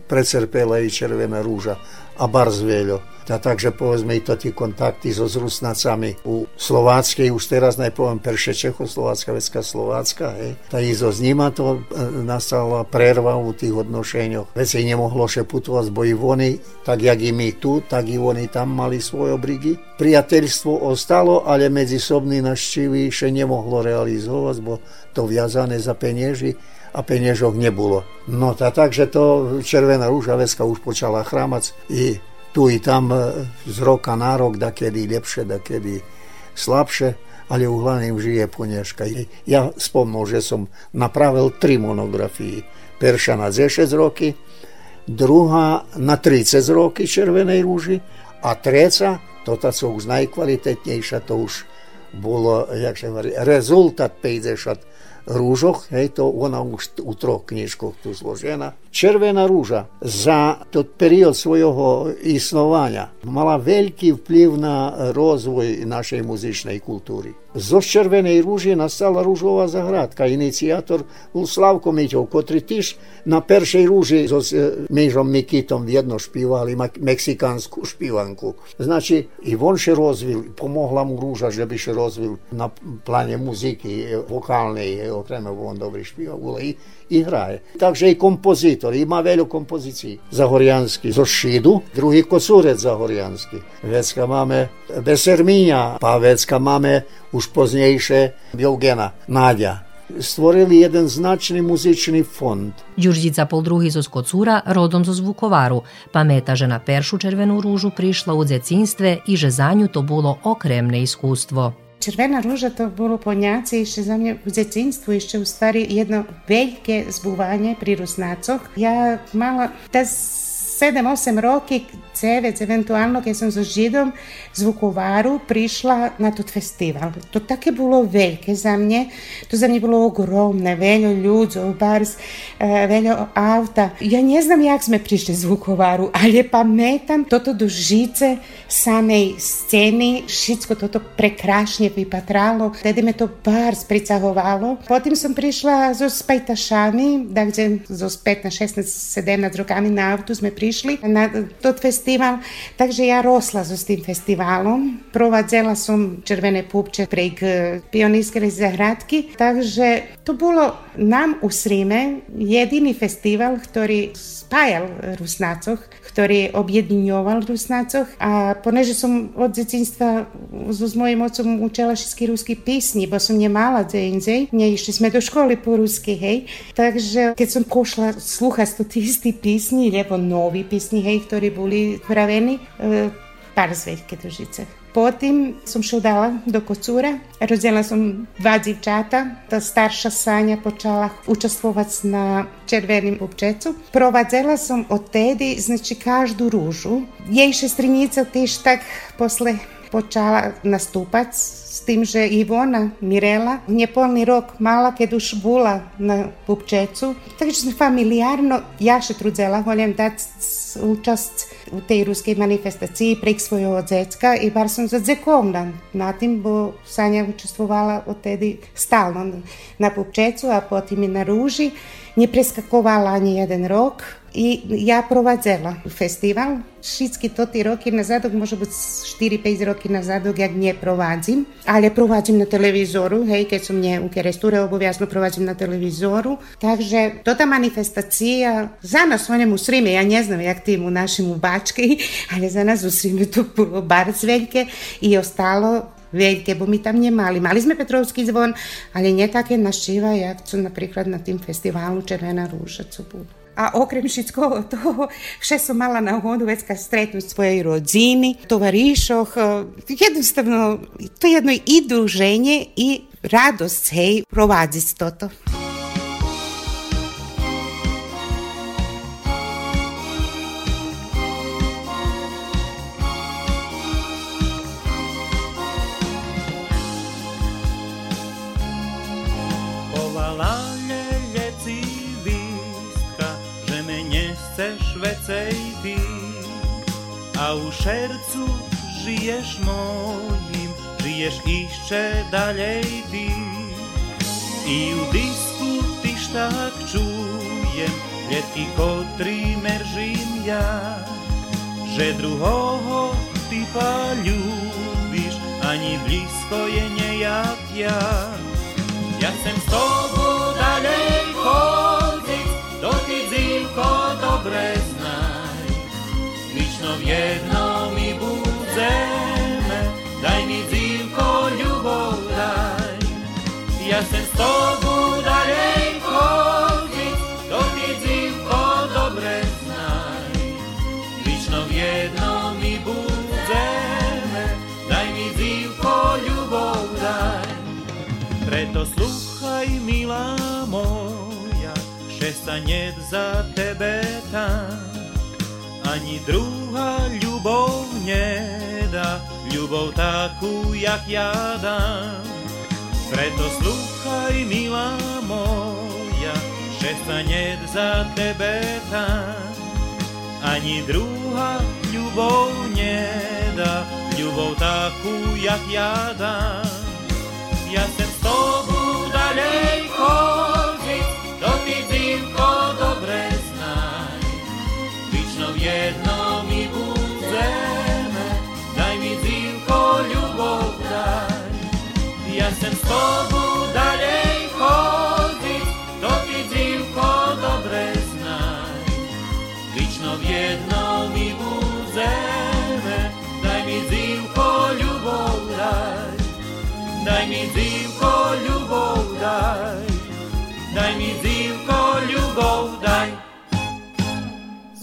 D: precerpela i Červena rúža a bar zveljo. Ta takže povedzme i to ti kontakti so Rusnacami u Slováckej, už teraz najpoviem perše Čechoslovácka, vecka Slovácka, hej. Ta i so s nima to e, nastala prerva u tých odnošenjoch. Veci nemohlo še putovať z boji voni, tak jak i my tu, tak i oni tam mali svoje obrigy. Priateľstvo ostalo, ale medzi sobní naštívy še nemohlo realizovať, bo to viazané za penieži a peniežok nebolo. No tá takže to Červená rúža veska už počala chrámať i tu i tam e, z roka na rok, da kedy lepšie, da kedy slabšie, ale u hlavným žije Ponieška. Ja spomnul, že som napravil tri monografii. Perša na 10 roky, druhá na 30 roky Červenej rúži a treca, to co už najkvalitetnejšia, to už bolo, jak sa hovorí, rezultat 50 hej, to ona už u troch knižkoch tu zložená. Červená rúža za to period svojho isnovania mala veľký vplyv na rozvoj našej muzičnej kultúry. Zo Červenej rúži nastala rúžová zahradka. Iniciátor bol Slavko Miťov, ktorý tiež na peršej rúži so Mižom Mikitom jedno špívali mexikánsku špívanku. Znači, i on še rozvil, pomogla mu rúža, že by še rozvil na plane muziky vokálnej, okrem on dobrý špíva, i, і грає. Також і композитор, і мав велю композицій. Загорянський з Ошиду, другий косурець Загорянський. Вецька маме Бесерміня, Павецька маме уж пізніше Євгена Надя. Stvorili jeden značný muzičný fond.
A: Đurđica Poldruhi zo Skocura, rodom zo Zvukovaru, pameta že na peršu červenu ružu prišla u dzecinstve i že za nju to bilo okremne iskustvo.
N: Czerwona Róża to było poniacie jeszcze za mnie w dzieciństwie, jeszcze u stary jedno wielkie zbuwanie przy różnacach. Ja mała, też 7-8 roky cevec, eventualno, keď som so Židom z Vukovaru prišla na tot festival. To také bolo veľké za mne, to za mne bolo ogromné, veľo ľudzov, bars, veľo auta. Ja ne znam jak sme prišli z Vukovaru, ale pamätam toto do žice samej scény, všetko toto prekrašne vypatralo, vtedy me to bars pricahovalo. Potom som prišla so spajtašami, dakle, so 15, 16, 17 rokami na autu sme prišli na tot festival, takže ja rosla so s tým festivalom. Provadzela som Červené pupče prek pionirske zahradky, takže to bolo nám u Srime jediný festival, ktorý spájal Rusnácoch, ktorý objedinjoval Rusnácoch a poneže som od detinstva so s mojim ocom učila všetky ruské písni, bo som nemala dzendzej, neišli sme do školy po rusky, hej. Takže keď som pošla slúchať to istý písni, lebo noví písni, hej, ktorí boli pravení, e, pár zveďke do žice. Potim som še udala do kocura, rozdjela sam dva dzivčata, ta starša Sanja počala učestvovati na červenim pupčecu. Provadzela sam od tedi, znači každu ružu. Jej šestrinjica tiš tak posle počala nastupati s tim, že Ivona Mirela nepolný rok mala, keď už bola na Pupčecu. Takže som familiárno, ja še trudzela, voľam dať účasť u tej ruskej manifestácii prek svojho dzecka i bar som zadzekovna na tým, bo Sanja učestvovala odtedy stalno na Pupčecu a potom i na Rúži. Nepreskakovala ani jeden rok, i ja provadzela festival. Všetky to tí roky nazadok, môže byť 4-5 roky nazadok, jak nie provadzim, ale provádzam na televízoru, hej, keď som nie u kerestúre, oboviazno provádzam na televízoru. Takže toto manifestácia, za nás oni musíme, ja ne jak tim u našemu bački, ali za nas u to bilo bar sveljke i ostalo veľké, bo my tam nemali. Mali sme Petrovský zvon, ale nie také našiva, jak co napríklad na tým festivalu Červená rúža, co bolo. a окрім школи, того, ще sam mala na ugodu već kad sretnu svojoj rodzini, tovarišoh, jednostavno, to je jedno i druženje i radost, hej,
O: provadi s toto. u šercu żyjesz moim, żyjesz jeszcze dalej ty. I u disku tiš tak czujem, ljetki kotri meržim ja, że druhoho ty pa ljubiš, ani blisko je nie jak ja. Ja sem s tobu dalej chodzić, do ty dziwko dobre Jednom mi budeme, daj mi dzivko ľubov daj. Ja chcem s tobou dalej chodziť, to ty dzivko dobre znaj. Lično v jednom mi budeme, daj mi dzivko ľubov daj. Preto sluchaj, milá moja, nie za tebe tam. Druhá ľubov nedá, ľubov takú, jak ja dám. Preto sluchaj, milá moja, že sa nie za tebe tam. Ani druhá ľubov nedá, ľubov takú, jak ja dám. Ja chcem s tobou dalej Chcem s tobou dalej chodziť, to ty dzivko dobre znaj. Lično v jednom mi budeme, daj mi dzivko ľubov daj. Daj mi dzivko ľubov daj, daj mi dzivko ľubov daj.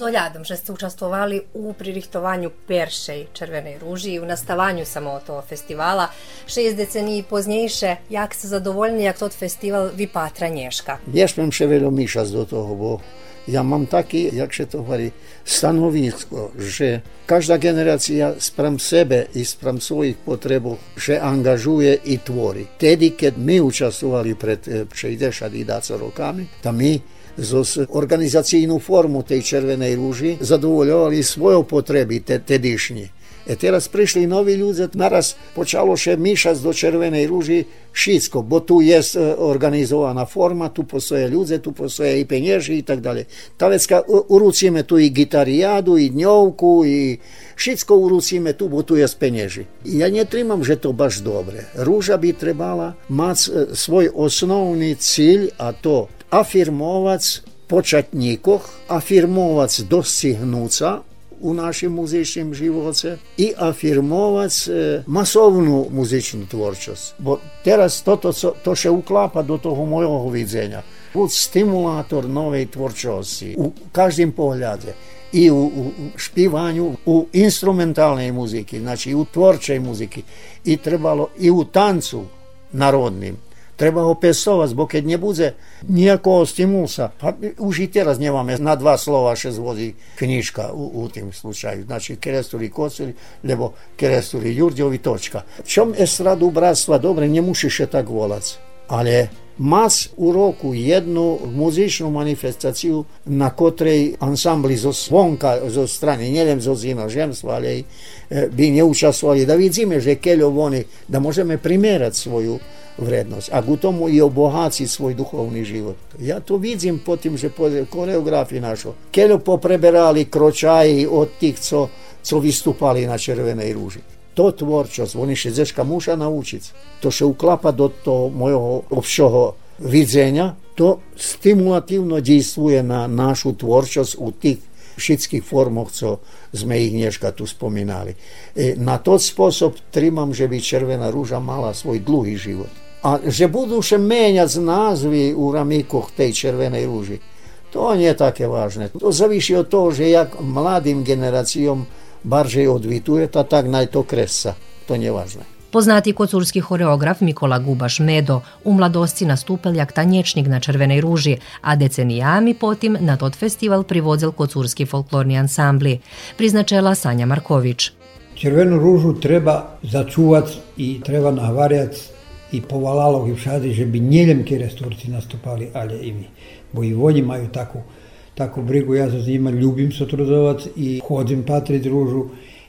C: Zoliadom, że ste uczestwowali u pririchtowaniu pierwszej Czerwonej Róży i u nastawaniu samo toho festivala. Šest deceniji poznejše, jak ste zadovoljni, jak tot festival Vipatra Nješka?
D: Jesmem še velo mišas do toho, bo ja mam takie, jak się to mówi, stanowisko, że każda generacja spram sebe i spram swoich potrzeb się angażuje i tworzy. Wtedy, kiedy my uczestniczyli przed e, 60 rokami, to my zo organizacijnu formu tej Červenej rúži zadovoľovali svoje potreby te, tedišnji. E teraz prišli novi ľudia, naraz počalo še mišať do Červenej rúži všetko, bo tu je e, organizovaná forma, tu postoje ľudia, tu postoje i penieži i tak dalje. Ta vecka urucíme tu i gitariádu, i dňovku, i všetko urucíme tu, bo tu je penieži. Ja netrimam, že to baš dobre. Rúža by trebala mať e, svoj osnovný cilj, a to afirmovať počatníkoch, afirmovať dostihnúca u našem muzycznym živote i afirmować e, masowną muzyczną twórczość. Bo teraz to, to, co, to się uklapa do toho mojego widzenia. Bud stimulator nowej twórczości u każdym poгляdzie. I u, u śpiewaniu, u instrumentalnej muzyki, znači i u tvorčej muzyki. I trebalo i u tancu narodnim. Treba ho pestovať, bo keď nebude nejakého stimulsa, už i teraz nemáme na dva slova še zvodí knižka u, u tým slučaju. Znači, Keresturi Kocuri, lebo Keresturi Jurdjovi, točka. Čom estradu bratstva, dobre, nemusíš je tak volať, ale mas u roku jednu muzičnu manifestaciju na kotrej ansambli zo svonka, zo strane, neviem zo inozemstva, ale bi ne da vidíme, že keľo oni, da možeme primerať svoju vrednosť a k tomu i obohaciť svoj duchovný život. Ja to vidím po tým, že po koreografii našo. Keľo popreberali kročaji od tých, co, co vystupali na Červenej rúži. To tvorčosť, oni še zeška muša naučiť. To še uklapa do toho mojho obšoho vidzenia, to stimulatívno dejstvuje na našu tvorčosť u tých všetkých formoch, co sme ich dneška tu spomínali. E, na to spôsob trimam, že by Červená rúža mala svoj dlhý život. A že budú še menjať názvy u ramíkoch tej Červenej rúži, to nie je také vážne. To zavíši od toho, že jak mladým generáciom barže odvituje, ta tak naj to kresa. To nie je vážne.
A: Poznati kocurski horeograf Mikola Gubaš Medo u mladosti nastupil jak tanječnik na Červenej ruži, a decenijami potim na tot festival privodzil kocurski folklorni ansambli, priznačela Sanja Marković.
J: Červenu ružu treba začuvati i treba navarjati i povalalo i všade, že bi njeljem kjeresturci nastupali, ali i mi. Bo i oni imaju takvu tako brigu ja za njima, ljubim se trudovac i hodim patrit ružu.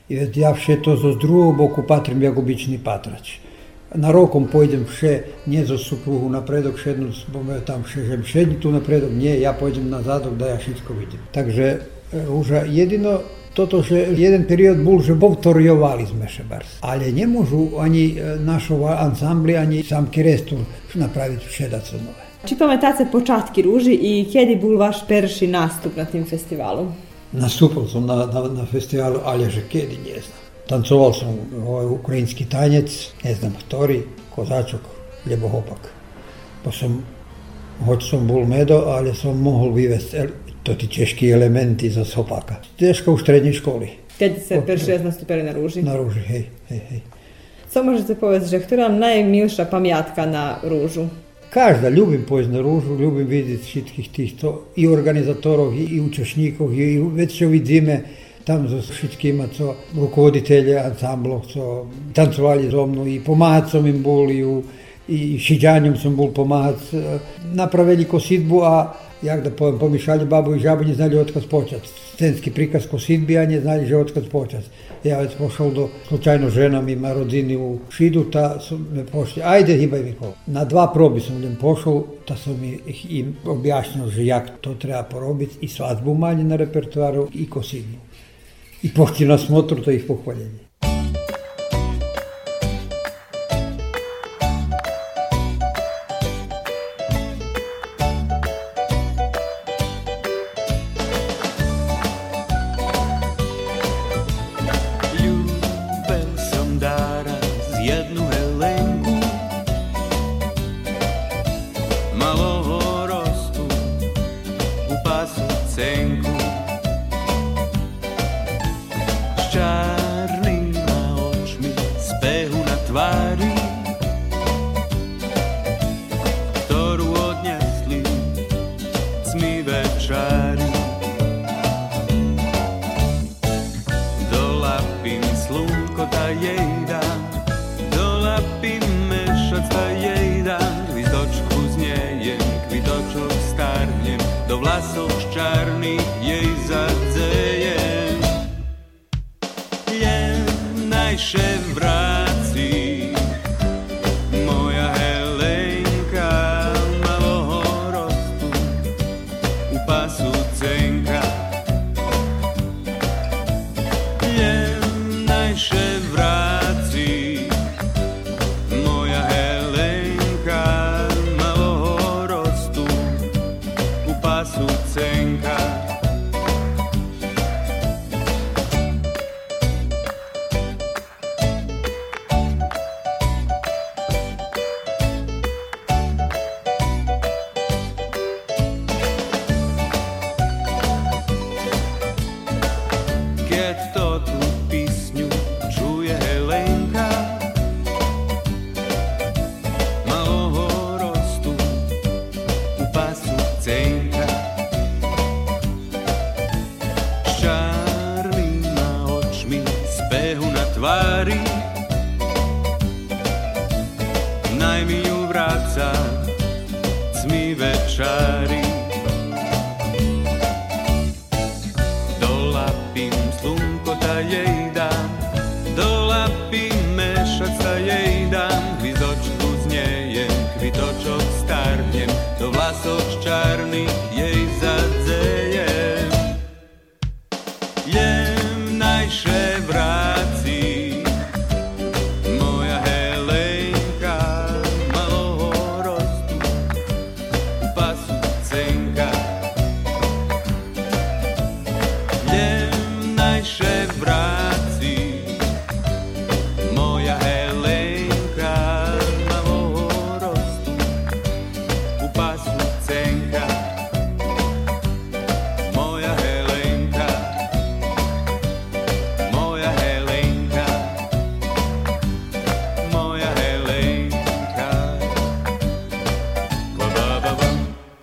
J: I ja vše to z druhog boku patrim jak obični patrač. Na rokom pojdem vše, nie zo supruhu napredok, šednu bome tam vše, že šedni tu napredok, nie, ja pojdem na zadok da ja všetko vidim. Takže e, ruža jedino toto, že jeden period bol, že povtorjovali sme še bars. Ale ne môžu ani e, našo ansambli, ani sam Kirestur napraviti vše da su nove.
P: Či pametate počatki ruži i kjedi bol vaš perši nastup na tim festivalu?
J: Nastupal sam na, na, na festivalu, ali že kjedi ne znam. Tancoval sam ovaj ukrajinski tanjec, ne znam, Tori, Kozačok, Ljebohopak. Pa sam, hoć sam bol medo, ali sam mohol vyvesti to ti češki elementi za sopaka. Teško u srednjoj školi.
P: Kad se perši raz nastupili na ruži?
J: Na ruži, hej, hej, hej.
P: Co možete povedati, že ktorá vam najmilša pamjatka na ružu?
J: Každa, ljubim pojeć na ružu, ljubim vidjeti šitkih tih to, i organizatorov, i, i učešnikov, i, i već se vidime tam za šitkima, co rukovoditelje ansamblov, co tancovali zo mnou, i pomáhat som im bol, i, i šiđanjem sam bol pomáhat. e, Napravili kosidbu, a jak da povem, pomišali babu i žabu, ne znali otkad počet. Scenski prikaz kosidbi, a ne znali že otkad počet. Ja već pošao do, slučajno žena mi ima rodini u Šidu, ta su me pošli, ajde hibaj mi kolo. Na dva probi sam ljem pošao, ta sam mi im objašnjao, že jak to treba porobiti i svadbu manje na repertuaru i kosidbu. I pošli na smotru, to ih pohvaljenje.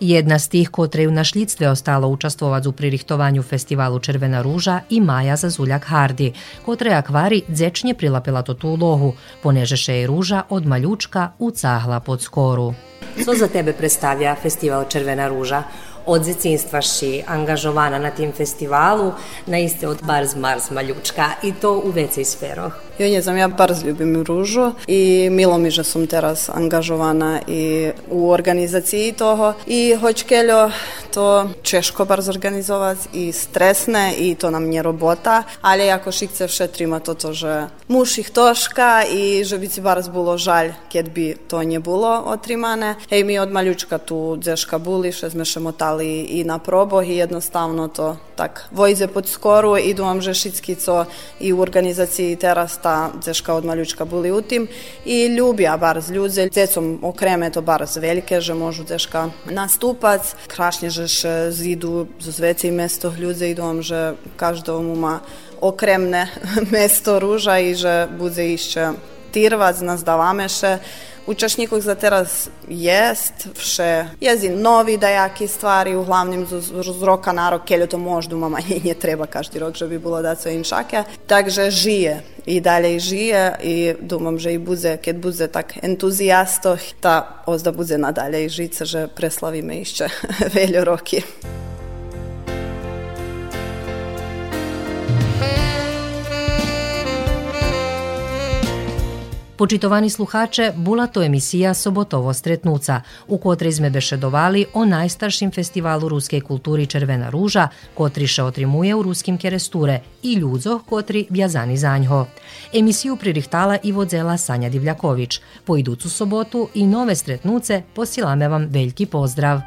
A: Jedna z tih kotre ju na ostalo učestvovati u pririhtovanju festivalu Červena ruža i Maja Zazuljak Hardi, kotre akvari dzečnje prilapila to tu lohu, ponežeše je ruža od maljučka u cahla pod skoru. Co za tebe predstavlja festival Červena ruža?
C: od zecinstva si angažovana na tim festivalu, naiste od Barz Mars Maljučka i to u vecej sferoch.
Q: Ja nie ja bardzo ljubim ružu i milo mi že som teraz angažovana i u organizaciji toho i hoć keljo to češko bardzo organizovať i stresne i to nam nie robota, ale jako šikce všetrima to to, že muž ich toška i že by si bardzo bilo žalj, keď by to nie bilo otrimane. Hej, mi od maljučka tu dzeška buli, še sme šemotali i na proboh i jednostavno to tak vojze pod skoru i думам, že šitski co i u organizaciji teraz Дечка од малючка були у тим і любя бар з людзе. Децом окреме то бар з велике, же можу дечка наступати. Крашні же ж зіду з звеці місто людзе і дом, же кожному ма окремне місто ружа і же буде іще тирваць, нас даваме ще U čašniku za teraz jest, vše jezi novi dajaki stvari, uglavnom z roka na rok, to možda manje nje treba každi rok, že bi bilo da se šake. Takže žije i dalje žije i dumam, že i buze, kad buze tak entuzijastoh, ta ozda buze nadalje i žice, že preslavime išće veljo roki.
A: Počitovani sluhače, bula to emisija Sobotovo stretnuca, u kotri sme bešedovali o najstaršim festivalu ruske kulturi Červena
H: ruža, kotri še otrimuje u ruskim keresture i ljudzo kotri vjazani za. Emisiju pririhtala i vodzela Sanja Divljaković. Po iducu sobotu i nove stretnuce posilame vam veljki pozdrav!